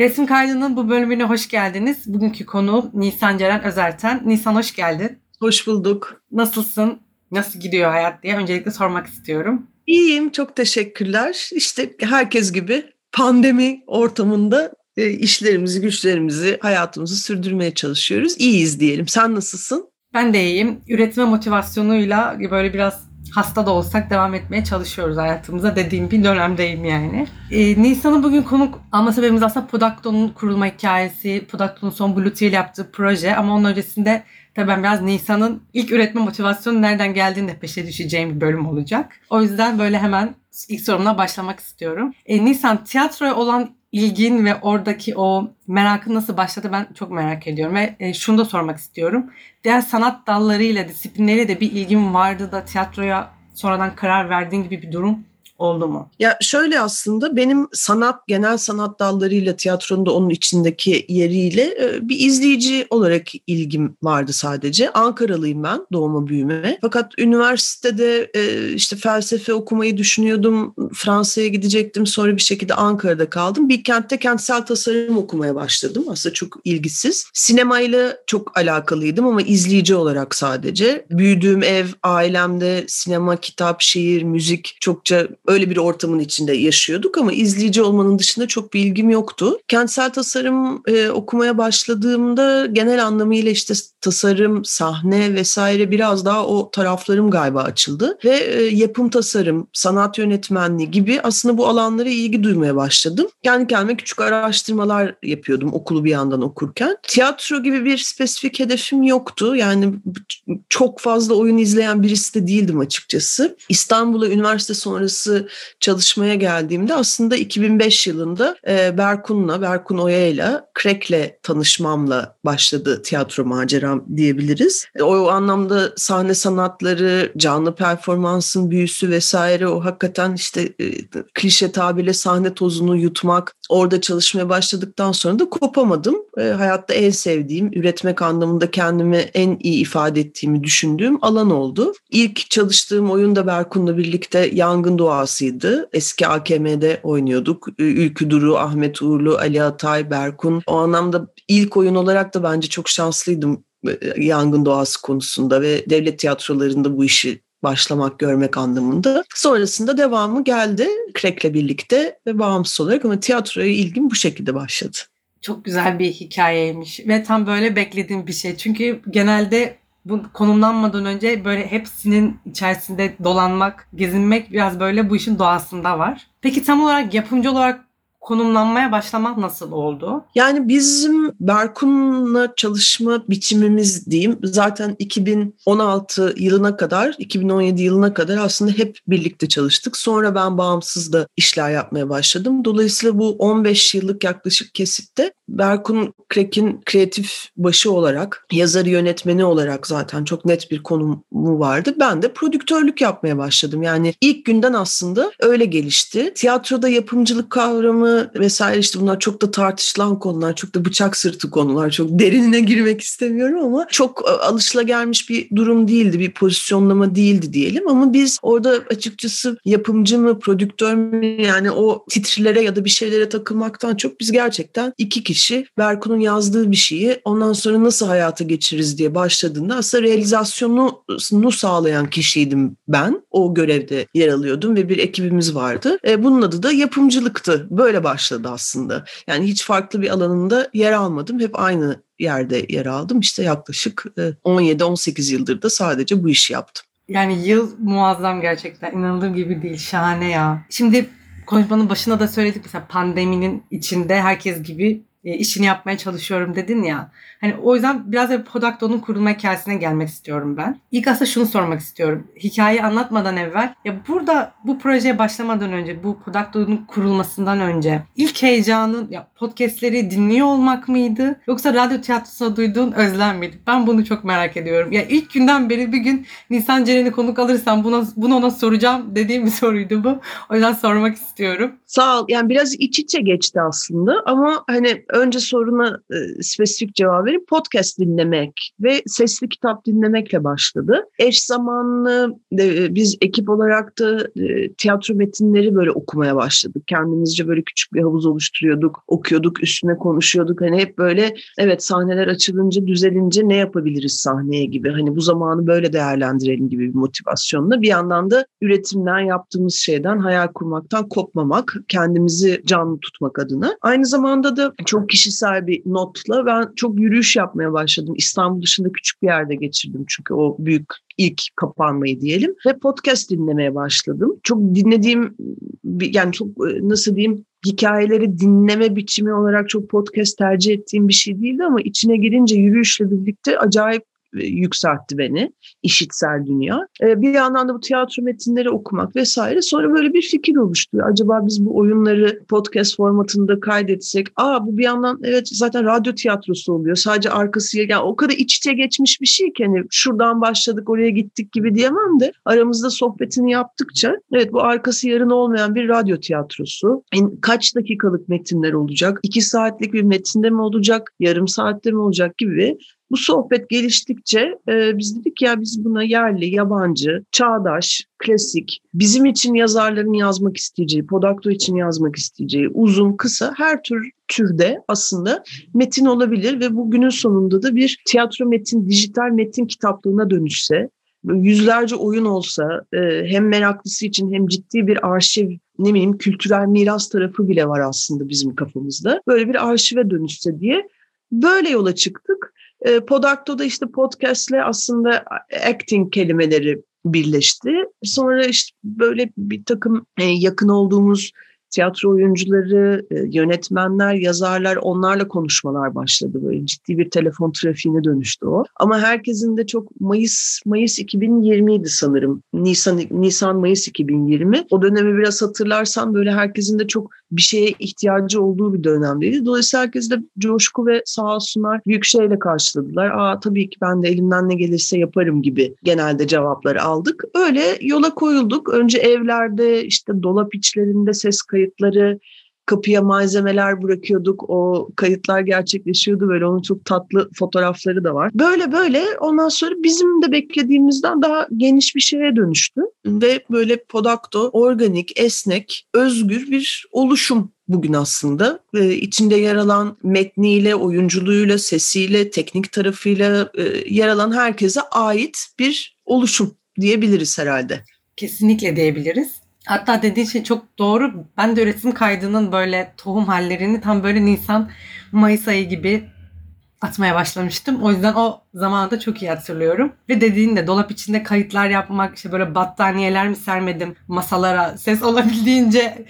Resim kaydının bu bölümüne hoş geldiniz. Bugünkü konu Nisan Ceren Özerten. Nisan hoş geldin. Hoş bulduk. Nasılsın? Nasıl gidiyor hayat diye öncelikle sormak istiyorum. İyiyim, çok teşekkürler. İşte herkes gibi pandemi ortamında e, işlerimizi, güçlerimizi, hayatımızı sürdürmeye çalışıyoruz. İyiyiz diyelim. Sen nasılsın? Ben de iyiyim. Üretme motivasyonuyla böyle biraz hasta da olsak devam etmeye çalışıyoruz hayatımıza dediğim bir dönemdeyim yani. Ee, Nisan'ın bugün konuk alma sebebimiz aslında Podacton'un kurulma hikayesi, Podacton'un son Bluetooth ile yaptığı proje ama onun öncesinde tabii ben biraz Nisan'ın ilk üretme motivasyonu nereden geldiğini de peşe düşeceğim bir bölüm olacak. O yüzden böyle hemen ilk sorumla başlamak istiyorum. Ee, Nisan tiyatroya olan ilgin ve oradaki o merakın nasıl başladı ben çok merak ediyorum ve e, şunu da sormak istiyorum. Diğer sanat dallarıyla, disiplinleriyle de bir ilgin vardı da tiyatroya sonradan karar verdiğin gibi bir durum oldu mu? Ya şöyle aslında benim sanat, genel sanat dallarıyla tiyatronun da onun içindeki yeriyle e, bir izleyici olarak ilgim vardı sadece. Ankaralıyım ben doğma büyüme. Fakat üniversitede e, işte felsefe okumayı düşünüyordum. Fransa'ya gidecektim. Sonra bir şekilde Ankara'da kaldım. Bir kentte kentsel tasarım okumaya başladım. Aslında çok ilgisiz. Sinemayla çok alakalıydım ama izleyici olarak sadece. Büyüdüğüm ev, ailemde sinema, kitap, şiir, müzik çokça öyle bir ortamın içinde yaşıyorduk ama izleyici olmanın dışında çok bir ilgim yoktu. Kentsel tasarım e, okumaya başladığımda genel anlamıyla işte tasarım, sahne vesaire biraz daha o taraflarım galiba açıldı ve e, yapım tasarım, sanat yönetmenliği gibi aslında bu alanlara ilgi duymaya başladım. Kendi kendime küçük araştırmalar yapıyordum okulu bir yandan okurken. Tiyatro gibi bir spesifik hedefim yoktu. Yani çok fazla oyun izleyen birisi de değildim açıkçası. İstanbul'a üniversite sonrası çalışmaya geldiğimde aslında 2005 yılında e, Berkun'la, Berkun Oya'yla, Crack'le tanışmamla başladı tiyatro maceram diyebiliriz. E, o anlamda sahne sanatları, canlı performansın büyüsü vesaire o hakikaten işte e, klişe tabirle sahne tozunu yutmak, orada çalışmaya başladıktan sonra da kopamadım. E, hayatta en sevdiğim, üretmek anlamında kendimi en iyi ifade ettiğimi düşündüğüm alan oldu. İlk çalıştığım oyunda Berkun'la birlikte Yangın Doğası rüyasıydı. Eski AKM'de oynuyorduk. Ülkü Duru, Ahmet Uğurlu, Ali Atay, Berkun. O anlamda ilk oyun olarak da bence çok şanslıydım e, yangın doğası konusunda ve devlet tiyatrolarında bu işi başlamak, görmek anlamında. Sonrasında devamı geldi Crack'le birlikte ve bağımsız olarak ama tiyatroya ilgim bu şekilde başladı. Çok güzel bir hikayeymiş ve tam böyle beklediğim bir şey. Çünkü genelde bu konumlanmadan önce böyle hepsinin içerisinde dolanmak, gezinmek biraz böyle bu işin doğasında var. Peki tam olarak yapımcı olarak konumlanmaya başlamak nasıl oldu? Yani bizim Berkun'la çalışma biçimimiz diyeyim zaten 2016 yılına kadar 2017 yılına kadar aslında hep birlikte çalıştık. Sonra ben bağımsız da işler yapmaya başladım. Dolayısıyla bu 15 yıllık yaklaşık kesitte Berkun Krek'in kreatif başı olarak, yazarı yönetmeni olarak zaten çok net bir konumu vardı. Ben de prodüktörlük yapmaya başladım. Yani ilk günden aslında öyle gelişti. Tiyatroda yapımcılık kavramı vesaire işte bunlar çok da tartışılan konular, çok da bıçak sırtı konular. Çok derinine girmek istemiyorum ama çok e, alışılagelmiş bir durum değildi, bir pozisyonlama değildi diyelim. Ama biz orada açıkçası yapımcı mı, prodüktör mü yani o titrilere ya da bir şeylere takılmaktan çok biz gerçekten iki kişi kişi Berkun'un yazdığı bir şeyi ondan sonra nasıl hayata geçiririz diye başladığında aslında realizasyonunu sağlayan kişiydim ben. O görevde yer alıyordum ve bir ekibimiz vardı. E, bunun adı da yapımcılıktı. Böyle başladı aslında. Yani hiç farklı bir alanında yer almadım. Hep aynı yerde yer aldım. İşte yaklaşık 17-18 e, yıldır da sadece bu işi yaptım. Yani yıl muazzam gerçekten. inanıldığım gibi değil. Şahane ya. Şimdi konuşmanın başında da söyledik mesela pandeminin içinde herkes gibi e, işini yapmaya çalışıyorum dedin ya. Hani o yüzden biraz da Podacto'nun kurulma hikayesine gelmek istiyorum ben. İlk aslında şunu sormak istiyorum. Hikayeyi anlatmadan evvel ya burada bu projeye başlamadan önce bu Podacto'nun kurulmasından önce ilk heyecanın ya podcastleri dinliyor olmak mıydı yoksa radyo tiyatrosuna duyduğun özlem miydi? Ben bunu çok merak ediyorum. Ya ilk günden beri bir gün Nisan Ceren'i konuk alırsam buna, bunu ona soracağım dediğim bir soruydu bu. O yüzden sormak istiyorum. Sağ ol. Yani biraz iç içe geçti aslında ama hani önce soruna e, spesifik cevap vereyim. Podcast dinlemek ve sesli kitap dinlemekle başladı. Eş zamanlı e, biz ekip olarak da e, tiyatro metinleri böyle okumaya başladık. Kendimizce böyle küçük bir havuz oluşturuyorduk, okuyorduk, üstüne konuşuyorduk. Hani hep böyle evet sahneler açılınca, düzelince ne yapabiliriz sahneye gibi. Hani bu zamanı böyle değerlendirelim gibi bir motivasyonla. Bir yandan da üretimden yaptığımız şeyden, hayal kurmaktan kopmamak, kendimizi canlı tutmak adına. Aynı zamanda da çok kişisel bir notla ben çok yürüyüş yapmaya başladım. İstanbul dışında küçük bir yerde geçirdim çünkü o büyük ilk kapanmayı diyelim ve podcast dinlemeye başladım. Çok dinlediğim yani çok nasıl diyeyim hikayeleri dinleme biçimi olarak çok podcast tercih ettiğim bir şey değildi ama içine girince yürüyüşle birlikte acayip e, yükseltti beni işitsel dünya. E, bir yandan da bu tiyatro metinleri okumak vesaire. Sonra böyle bir fikir oluştu. Acaba biz bu oyunları podcast formatında kaydetsek, aa bu bir yandan evet zaten radyo tiyatrosu oluyor. Sadece arkası yani o kadar iç içe geçmiş bir şey ki hani şuradan başladık oraya gittik gibi diyemem de aramızda sohbetini yaptıkça evet bu arkası yarın olmayan bir radyo tiyatrosu. Kaç dakikalık metinler olacak? İki saatlik bir metinde mi olacak? Yarım saatte mi olacak gibi bu sohbet geliştikçe e, biz dedik ya biz buna yerli, yabancı, çağdaş, klasik, bizim için yazarların yazmak isteyeceği, Podakto için yazmak isteyeceği, uzun, kısa her tür türde aslında metin olabilir ve bugünün sonunda da bir tiyatro metin, dijital metin kitaplığına dönüşse, yüzlerce oyun olsa e, hem meraklısı için hem ciddi bir arşiv ne bileyim kültürel miras tarafı bile var aslında bizim kafamızda. Böyle bir arşive dönüşse diye böyle yola çıktık. E, Podakto'da işte podcastle aslında acting kelimeleri birleşti. Sonra işte böyle bir takım e, yakın olduğumuz tiyatro oyuncuları, e, yönetmenler, yazarlar onlarla konuşmalar başladı. Böyle ciddi bir telefon trafiğine dönüştü o. Ama herkesin de çok Mayıs Mayıs 2020 idi sanırım. Nisan Nisan Mayıs 2020. O dönemi biraz hatırlarsan böyle herkesin de çok bir şeye ihtiyacı olduğu bir dönemdeydi. Dolayısıyla herkes de coşku ve sağ olsunlar büyük şeyle karşıladılar. Aa tabii ki ben de elimden ne gelirse yaparım gibi genelde cevapları aldık. Öyle yola koyulduk. Önce evlerde işte dolap içlerinde ses kayıtları, kapıya malzemeler bırakıyorduk. O kayıtlar gerçekleşiyordu. Böyle onun çok tatlı fotoğrafları da var. Böyle böyle ondan sonra bizim de beklediğimizden daha geniş bir şeye dönüştü. Ve böyle Podakto organik, esnek, özgür bir oluşum bugün aslında. Ee, içinde yer alan metniyle, oyunculuğuyla, sesiyle, teknik tarafıyla e, yer alan herkese ait bir oluşum diyebiliriz herhalde. Kesinlikle diyebiliriz. Hatta dediğin şey çok doğru. Ben de üretim kaydının böyle tohum hallerini tam böyle Nisan, Mayıs ayı gibi atmaya başlamıştım. O yüzden o zamanı da çok iyi hatırlıyorum. Ve dediğin de dolap içinde kayıtlar yapmak, işte böyle battaniyeler mi sermedim masalara ses olabildiğince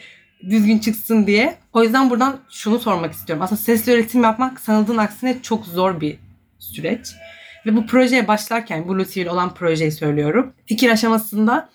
düzgün çıksın diye. O yüzden buradan şunu sormak istiyorum. Aslında sesli üretim yapmak sanıldığın aksine çok zor bir süreç. Ve bu projeye başlarken, Blue TV olan projeyi söylüyorum. Fikir aşamasında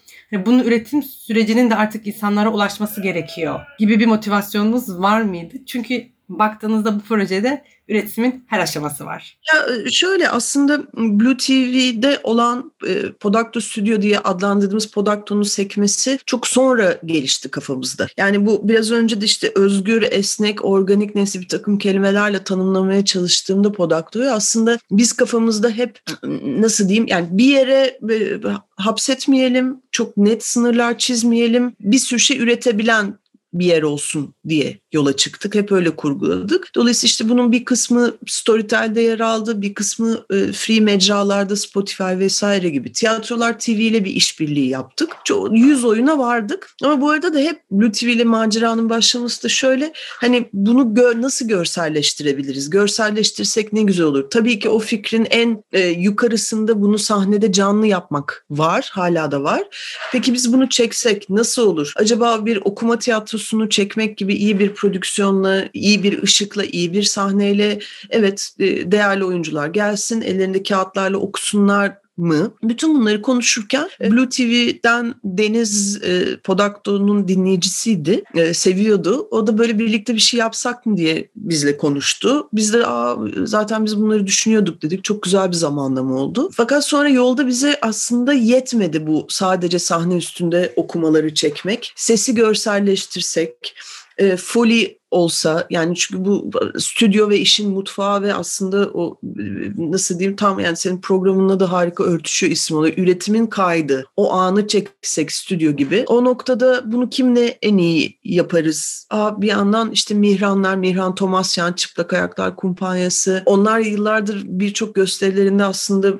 bunun üretim sürecinin de artık insanlara ulaşması gerekiyor gibi bir motivasyonunuz var mıydı? Çünkü baktığınızda bu projede üretimin her aşaması var. Ya e, şöyle aslında Blue TV'de olan e, Podacto Studio diye adlandırdığımız Podacto'nun sekmesi çok sonra gelişti kafamızda. Yani bu biraz önce de işte özgür, esnek, organik nesi bir takım kelimelerle tanımlamaya çalıştığımda Podacto'yu aslında biz kafamızda hep nasıl diyeyim yani bir yere e, hapsetmeyelim, çok net sınırlar çizmeyelim, bir sürü şey üretebilen bir yer olsun diye yola çıktık. Hep öyle kurguladık. Dolayısıyla işte bunun bir kısmı Storytel'de yer aldı, bir kısmı e, free mecralarda Spotify vesaire gibi. Tiyatrolar TV ile bir işbirliği yaptık. Çok, 100 oyuna vardık. Ama bu arada da hep Blue TV ile maceranın başlaması da şöyle hani bunu gör, nasıl görselleştirebiliriz? Görselleştirsek ne güzel olur. Tabii ki o fikrin en e, yukarısında bunu sahnede canlı yapmak var. Hala da var. Peki biz bunu çeksek nasıl olur? Acaba bir okuma tiyatrosunu çekmek gibi iyi bir prodüksiyonla, iyi bir ışıkla, iyi bir sahneyle evet e, değerli oyuncular gelsin, ellerinde kağıtlarla okusunlar mı? Bütün bunları konuşurken Blue TV'den Deniz e, Podakto'nun dinleyicisiydi. E, seviyordu. O da böyle birlikte bir şey yapsak mı diye bizle konuştu. Biz de Aa, zaten biz bunları düşünüyorduk dedik. Çok güzel bir zamanlama oldu. Fakat sonra yolda bize aslında yetmedi bu sadece sahne üstünde okumaları çekmek. Sesi görselleştirsek, e, Foley olsa yani çünkü bu stüdyo ve işin mutfağı ve aslında o e, nasıl diyeyim tam yani senin programınla da harika örtüşüyor isim oluyor. Üretimin kaydı. O anı çeksek stüdyo gibi. O noktada bunu kimle en iyi yaparız? Aa, bir yandan işte Mihranlar, Mihran Tomasyan, Çıplak Ayaklar Kumpanyası. Onlar yıllardır birçok gösterilerinde aslında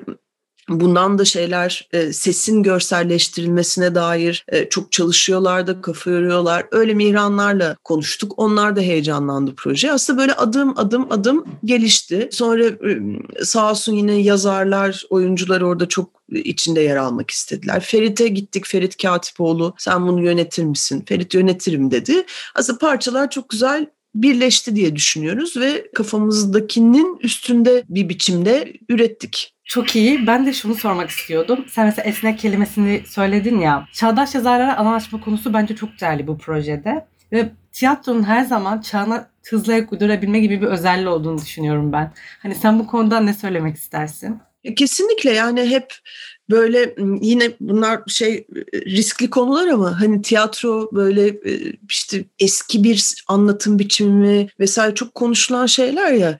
Bundan da şeyler e, sesin görselleştirilmesine dair e, çok çalışıyorlar da kafa yoruyorlar. Öyle mihranlarla konuştuk. Onlar da heyecanlandı proje. Aslında böyle adım adım adım gelişti. Sonra e, sağ olsun yine yazarlar, oyuncular orada çok içinde yer almak istediler. Ferit'e gittik. Ferit Katipoğlu sen bunu yönetir misin? Ferit yönetirim dedi. Aslında parçalar çok güzel birleşti diye düşünüyoruz ve kafamızdakinin üstünde bir biçimde ürettik. Çok iyi. Ben de şunu sormak istiyordum. Sen mesela esnek kelimesini söyledin ya. Çağdaş yazarlara alan açma konusu bence çok değerli bu projede. Ve tiyatronun her zaman çağına hızlı ayak uydurabilme gibi bir özelliği olduğunu düşünüyorum ben. Hani sen bu konuda ne söylemek istersin? Kesinlikle yani hep böyle yine bunlar şey riskli konular ama hani tiyatro böyle işte eski bir anlatım biçimi vesaire çok konuşulan şeyler ya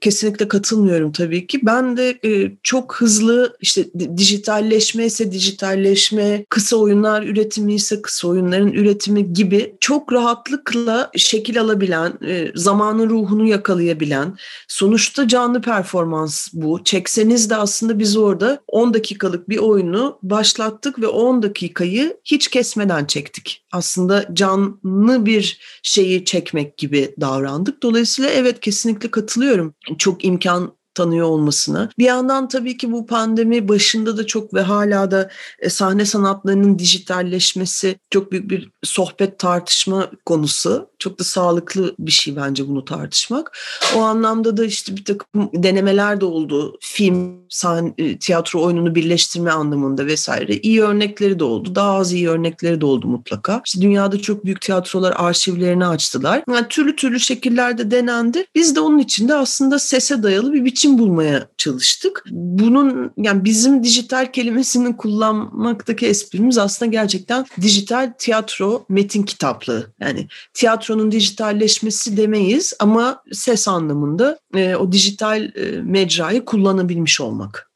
kesinlikle katılmıyorum tabii ki. Ben de çok hızlı işte dijitalleşme ise dijitalleşme, kısa oyunlar üretimi ise kısa oyunların üretimi gibi çok rahatlıkla şekil alabilen, zamanın ruhunu yakalayabilen, sonuçta canlı performans bu. Çekseniz de aslında biz orada 10 dakikalık bir oyunu başlattık ve 10 dakikayı hiç kesmeden çektik. Aslında canlı bir şeyi çekmek gibi davrandık. Dolayısıyla evet kesinlikle katılıyorum. Çok imkan tanıyor olmasına. Bir yandan tabii ki bu pandemi başında da çok ve hala da e, sahne sanatlarının dijitalleşmesi çok büyük bir sohbet tartışma konusu. Çok da sağlıklı bir şey bence bunu tartışmak. O anlamda da işte bir takım denemeler de oldu. Film, sahne, e, tiyatro oyununu birleştirme anlamında vesaire. İyi örnekleri de oldu. Daha az iyi örnekleri de oldu mutlaka. İşte dünyada çok büyük tiyatrolar arşivlerini açtılar. Yani türlü türlü şekillerde denendi. Biz de onun içinde aslında sese dayalı bir biçim biçim bulmaya çalıştık. Bunun yani bizim dijital kelimesini kullanmaktaki esprimiz aslında gerçekten dijital tiyatro metin kitaplığı. Yani tiyatronun dijitalleşmesi demeyiz ama ses anlamında e, o dijital e, mecrayı kullanabilmiş olmak.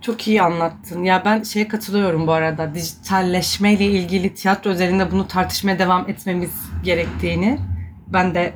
Çok iyi anlattın. Ya ben şeye katılıyorum bu arada. Dijitalleşmeyle ilgili tiyatro üzerinde bunu tartışmaya devam etmemiz gerektiğini. Ben de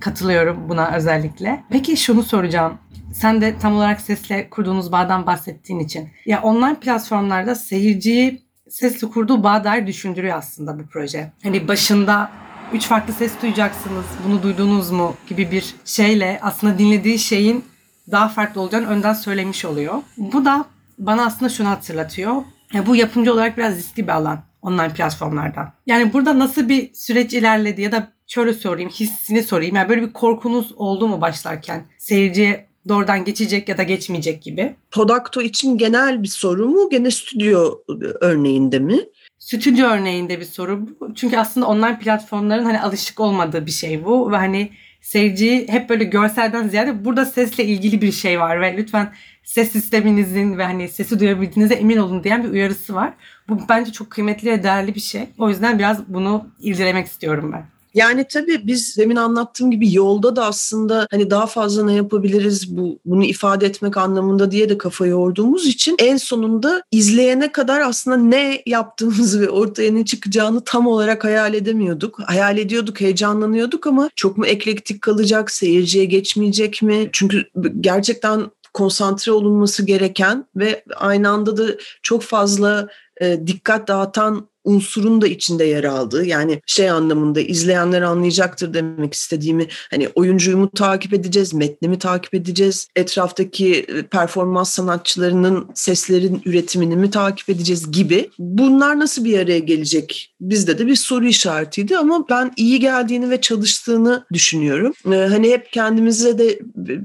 katılıyorum buna özellikle. Peki şunu soracağım. Sen de tam olarak sesle kurduğunuz bağdan bahsettiğin için. Ya online platformlarda seyirciyi sesle kurduğu bağ dair düşündürüyor aslında bu proje. Hani başında üç farklı ses duyacaksınız. Bunu duydunuz mu gibi bir şeyle aslında dinlediği şeyin daha farklı olacağını önden söylemiş oluyor. Bu da bana aslında şunu hatırlatıyor. Ya bu yapımcı olarak biraz riskli bir alan online platformlarda. Yani burada nasıl bir süreç ilerledi ya da şöyle sorayım, hissini sorayım. Yani böyle bir korkunuz oldu mu başlarken? Seyirciye doğrudan geçecek ya da geçmeyecek gibi. Podakto için genel bir soru mu? Gene stüdyo örneğinde mi? Stüdyo örneğinde bir soru bu. Çünkü aslında online platformların hani alışık olmadığı bir şey bu ve hani seyirciyi hep böyle görselden ziyade burada sesle ilgili bir şey var ve lütfen ses sisteminizin ve hani sesi duyabildiğinize emin olun diyen bir uyarısı var. Bu bence çok kıymetli ve değerli bir şey. O yüzden biraz bunu irdelemek istiyorum ben. Yani tabii biz demin anlattığım gibi yolda da aslında hani daha fazla ne yapabiliriz bu bunu ifade etmek anlamında diye de kafa yorduğumuz için en sonunda izleyene kadar aslında ne yaptığımızı ve ortaya ne çıkacağını tam olarak hayal edemiyorduk. Hayal ediyorduk, heyecanlanıyorduk ama çok mu eklektik kalacak, seyirciye geçmeyecek mi? Çünkü gerçekten konsantre olunması gereken ve aynı anda da çok fazla e, dikkat dağıtan unsurun da içinde yer aldığı yani şey anlamında izleyenler anlayacaktır demek istediğimi hani oyuncuyu mu takip edeceğiz, metni mi takip edeceğiz, etraftaki e, performans sanatçılarının seslerin üretimini mi takip edeceğiz gibi. Bunlar nasıl bir araya gelecek? Bizde de bir soru işaretiydi ama ben iyi geldiğini ve çalıştığını düşünüyorum. Ee, hani hep kendimize de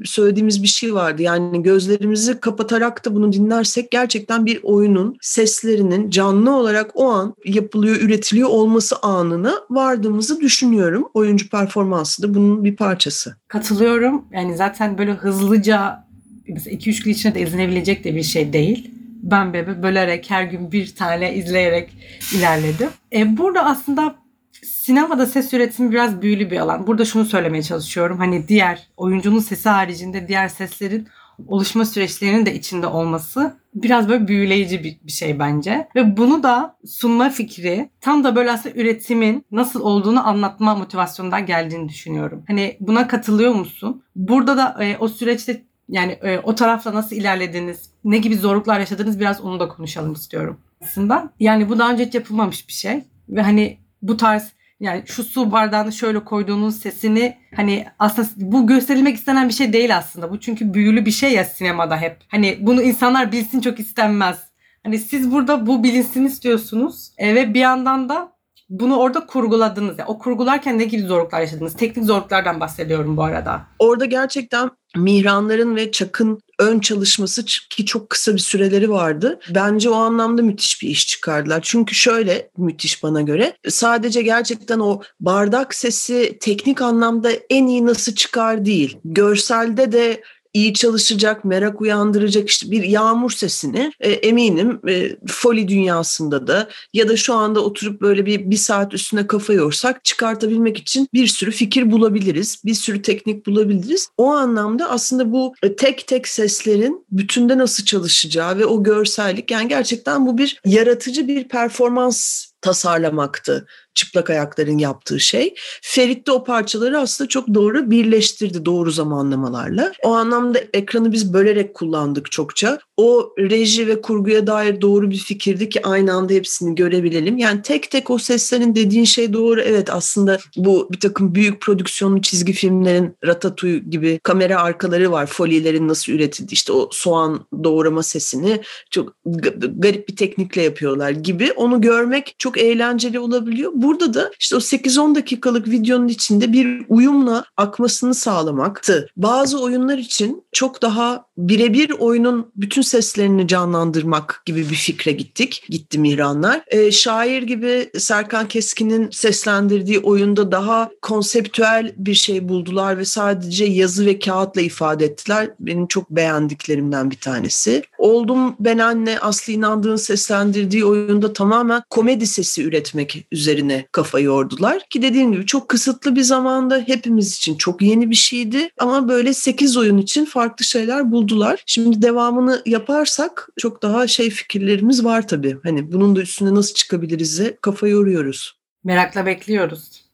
söylediğimiz bir şey vardı. Yani gözlerimizi kapatarak da bunu dinlersek gerçekten bir oyunun seslerinin canlı olarak o an yapılıyor, üretiliyor olması anına vardığımızı düşünüyorum. Oyuncu performansı da bunun bir parçası. Katılıyorum. Yani zaten böyle hızlıca mesela 2-3 gün içinde de izlenebilecek de bir şey değil. Ben bebe bölerek her gün bir tane izleyerek ilerledim. E, burada aslında sinemada ses üretimi biraz büyülü bir alan. Burada şunu söylemeye çalışıyorum. Hani diğer oyuncunun sesi haricinde diğer seslerin oluşma süreçlerinin de içinde olması biraz böyle büyüleyici bir, bir şey bence. Ve bunu da sunma fikri tam da böyle aslında üretimin nasıl olduğunu anlatma motivasyonundan geldiğini düşünüyorum. Hani buna katılıyor musun? Burada da e, o süreçte yani e, o tarafla nasıl ilerlediniz? Ne gibi zorluklar yaşadınız? Biraz onu da konuşalım istiyorum aslında. Yani bu daha önce hiç yapılmamış bir şey. Ve hani bu tarz yani şu su bardağını şöyle koyduğunuz sesini hani aslında bu gösterilmek istenen bir şey değil aslında. Bu çünkü büyülü bir şey ya sinemada hep. Hani bunu insanlar bilsin çok istenmez. Hani siz burada bu bilinsin istiyorsunuz e, ve bir yandan da bunu orada kurguladınız. Yani o kurgularken ne gibi zorluklar yaşadınız? Teknik zorluklardan bahsediyorum bu arada. Orada gerçekten Mihranların ve Çak'ın ön çalışması ki çok kısa bir süreleri vardı. Bence o anlamda müthiş bir iş çıkardılar. Çünkü şöyle müthiş bana göre sadece gerçekten o bardak sesi teknik anlamda en iyi nasıl çıkar değil. Görselde de iyi çalışacak, merak uyandıracak işte bir yağmur sesini e, eminim e, foli dünyasında da ya da şu anda oturup böyle bir bir saat üstüne kafa yorsak çıkartabilmek için bir sürü fikir bulabiliriz, bir sürü teknik bulabiliriz. O anlamda aslında bu e, tek tek seslerin bütünde nasıl çalışacağı ve o görsellik yani gerçekten bu bir yaratıcı bir performans tasarlamaktı çıplak ayakların yaptığı şey. Ferit de o parçaları aslında çok doğru birleştirdi doğru zamanlamalarla. O anlamda ekranı biz bölerek kullandık çokça. O reji ve kurguya dair doğru bir fikirdi ki aynı anda hepsini görebilelim. Yani tek tek o seslerin dediğin şey doğru. Evet aslında bu bir takım büyük prodüksiyonlu çizgi filmlerin Ratatouille gibi kamera arkaları var. Folilerin nasıl üretildi işte o soğan doğrama sesini çok garip bir teknikle yapıyorlar gibi. Onu görmek çok eğlenceli olabiliyor. Bu burada da işte o 8-10 dakikalık videonun içinde bir uyumla akmasını sağlamaktı. Bazı oyunlar için çok daha birebir oyunun bütün seslerini canlandırmak gibi bir fikre gittik. Gitti Mihranlar. E, şair gibi Serkan Keskin'in seslendirdiği oyunda daha konseptüel bir şey buldular ve sadece yazı ve kağıtla ifade ettiler. Benim çok beğendiklerimden bir tanesi. Oldum Ben Anne Aslı İnandığın seslendirdiği oyunda tamamen komedi sesi üretmek üzerine kafa yordular. Ki dediğim gibi çok kısıtlı bir zamanda hepimiz için çok yeni bir şeydi. Ama böyle 8 oyun için farklı şeyler buldular. Şimdi devamını yaparsak çok daha şey fikirlerimiz var tabii. Hani bunun da üstüne nasıl çıkabiliriz'e kafa yoruyoruz. Merakla bekliyoruz.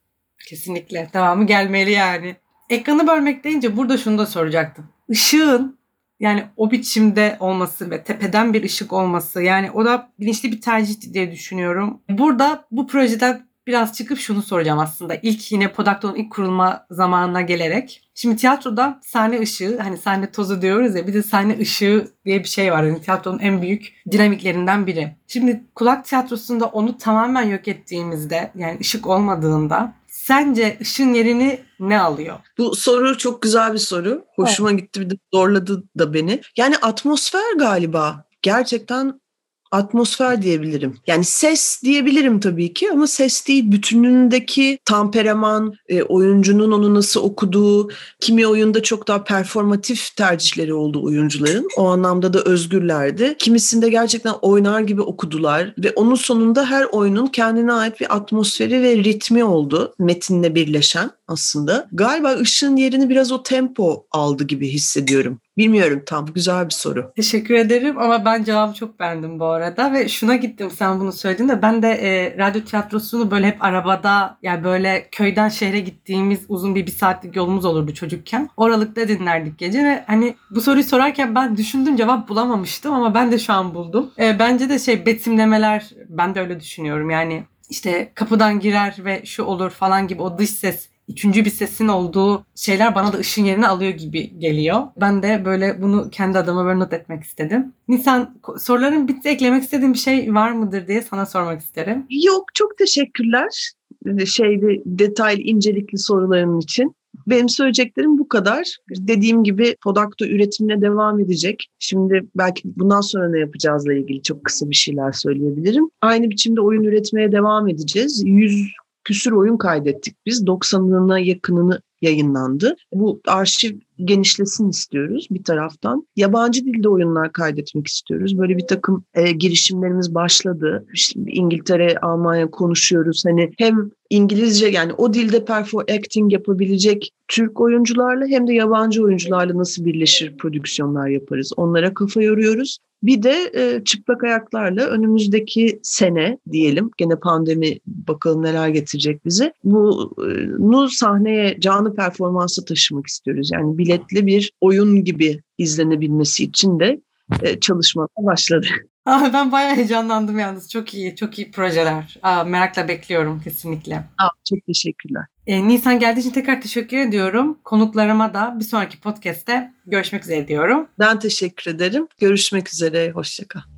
Kesinlikle. Devamı gelmeli yani. Ekranı bölmek deyince burada şunu da soracaktım. Işığın yani o biçimde olması ve tepeden bir ışık olması yani o da bilinçli bir tercih diye düşünüyorum. Burada bu projeden biraz çıkıp şunu soracağım aslında. İlk yine Podakto'nun ilk kurulma zamanına gelerek. Şimdi tiyatroda sahne ışığı, hani sahne tozu diyoruz ya bir de sahne ışığı diye bir şey var. Yani tiyatronun en büyük dinamiklerinden biri. Şimdi kulak tiyatrosunda onu tamamen yok ettiğimizde yani ışık olmadığında Sence ışın yerini ne alıyor? Bu soru çok güzel bir soru. Hoşuma evet. gitti bir de zorladı da beni. Yani atmosfer galiba. Gerçekten atmosfer diyebilirim. Yani ses diyebilirim tabii ki ama ses değil bütünündeki tamperaman, e, oyuncunun onu nasıl okuduğu, kimi oyunda çok daha performatif tercihleri oldu oyuncuların. O anlamda da özgürlerdi. Kimisinde gerçekten oynar gibi okudular ve onun sonunda her oyunun kendine ait bir atmosferi ve ritmi oldu metinle birleşen aslında. Galiba ışığın yerini biraz o tempo aldı gibi hissediyorum. Bilmiyorum tam güzel bir soru. Teşekkür ederim ama ben cevabı çok beğendim bu arada ve şuna gittim sen bunu söylediğinde ben de e, radyo tiyatrosunu böyle hep arabada yani böyle köyden şehre gittiğimiz uzun bir bir saatlik yolumuz olurdu çocukken. Oralıkta dinlerdik gece ve hani bu soruyu sorarken ben düşündüm cevap bulamamıştım ama ben de şu an buldum. E, bence de şey betimlemeler ben de öyle düşünüyorum yani işte kapıdan girer ve şu olur falan gibi o dış ses üçüncü bir sesin olduğu şeyler bana da ışın yerini alıyor gibi geliyor. Ben de böyle bunu kendi adıma böyle not etmek istedim. Nisan soruların bitti eklemek istediğin bir şey var mıdır diye sana sormak isterim. Yok çok teşekkürler şeyde detaylı incelikli soruların için. Benim söyleyeceklerim bu kadar. Dediğim gibi Podakto üretimine devam edecek. Şimdi belki bundan sonra ne yapacağızla ilgili çok kısa bir şeyler söyleyebilirim. Aynı biçimde oyun üretmeye devam edeceğiz. 100 küsür oyun kaydettik biz. 90'ına yakınını yayınlandı. Bu arşiv genişlesin istiyoruz bir taraftan. Yabancı dilde oyunlar kaydetmek istiyoruz. Böyle bir takım e, girişimlerimiz başladı. İşte İngiltere, Almanya konuşuyoruz. Hani hem İngilizce yani o dilde perform acting yapabilecek Türk oyuncularla hem de yabancı oyuncularla nasıl birleşir prodüksiyonlar yaparız. Onlara kafa yoruyoruz. Bir de e, çıplak ayaklarla önümüzdeki sene diyelim gene pandemi bakalım neler getirecek bize. Bunu sahneye canlı performansa taşımak istiyoruz. Yani biletli bir oyun gibi izlenebilmesi için de e, çalışmalar başladı. Aa, ben bayağı heyecanlandım yalnız. Çok iyi, çok iyi projeler. Aa, merakla bekliyorum kesinlikle. Aa, çok teşekkürler. Ee, Nisan geldiği için tekrar teşekkür ediyorum. Konuklarıma da bir sonraki podcast'te görüşmek üzere diyorum. Ben teşekkür ederim. Görüşmek üzere. Hoşçakal.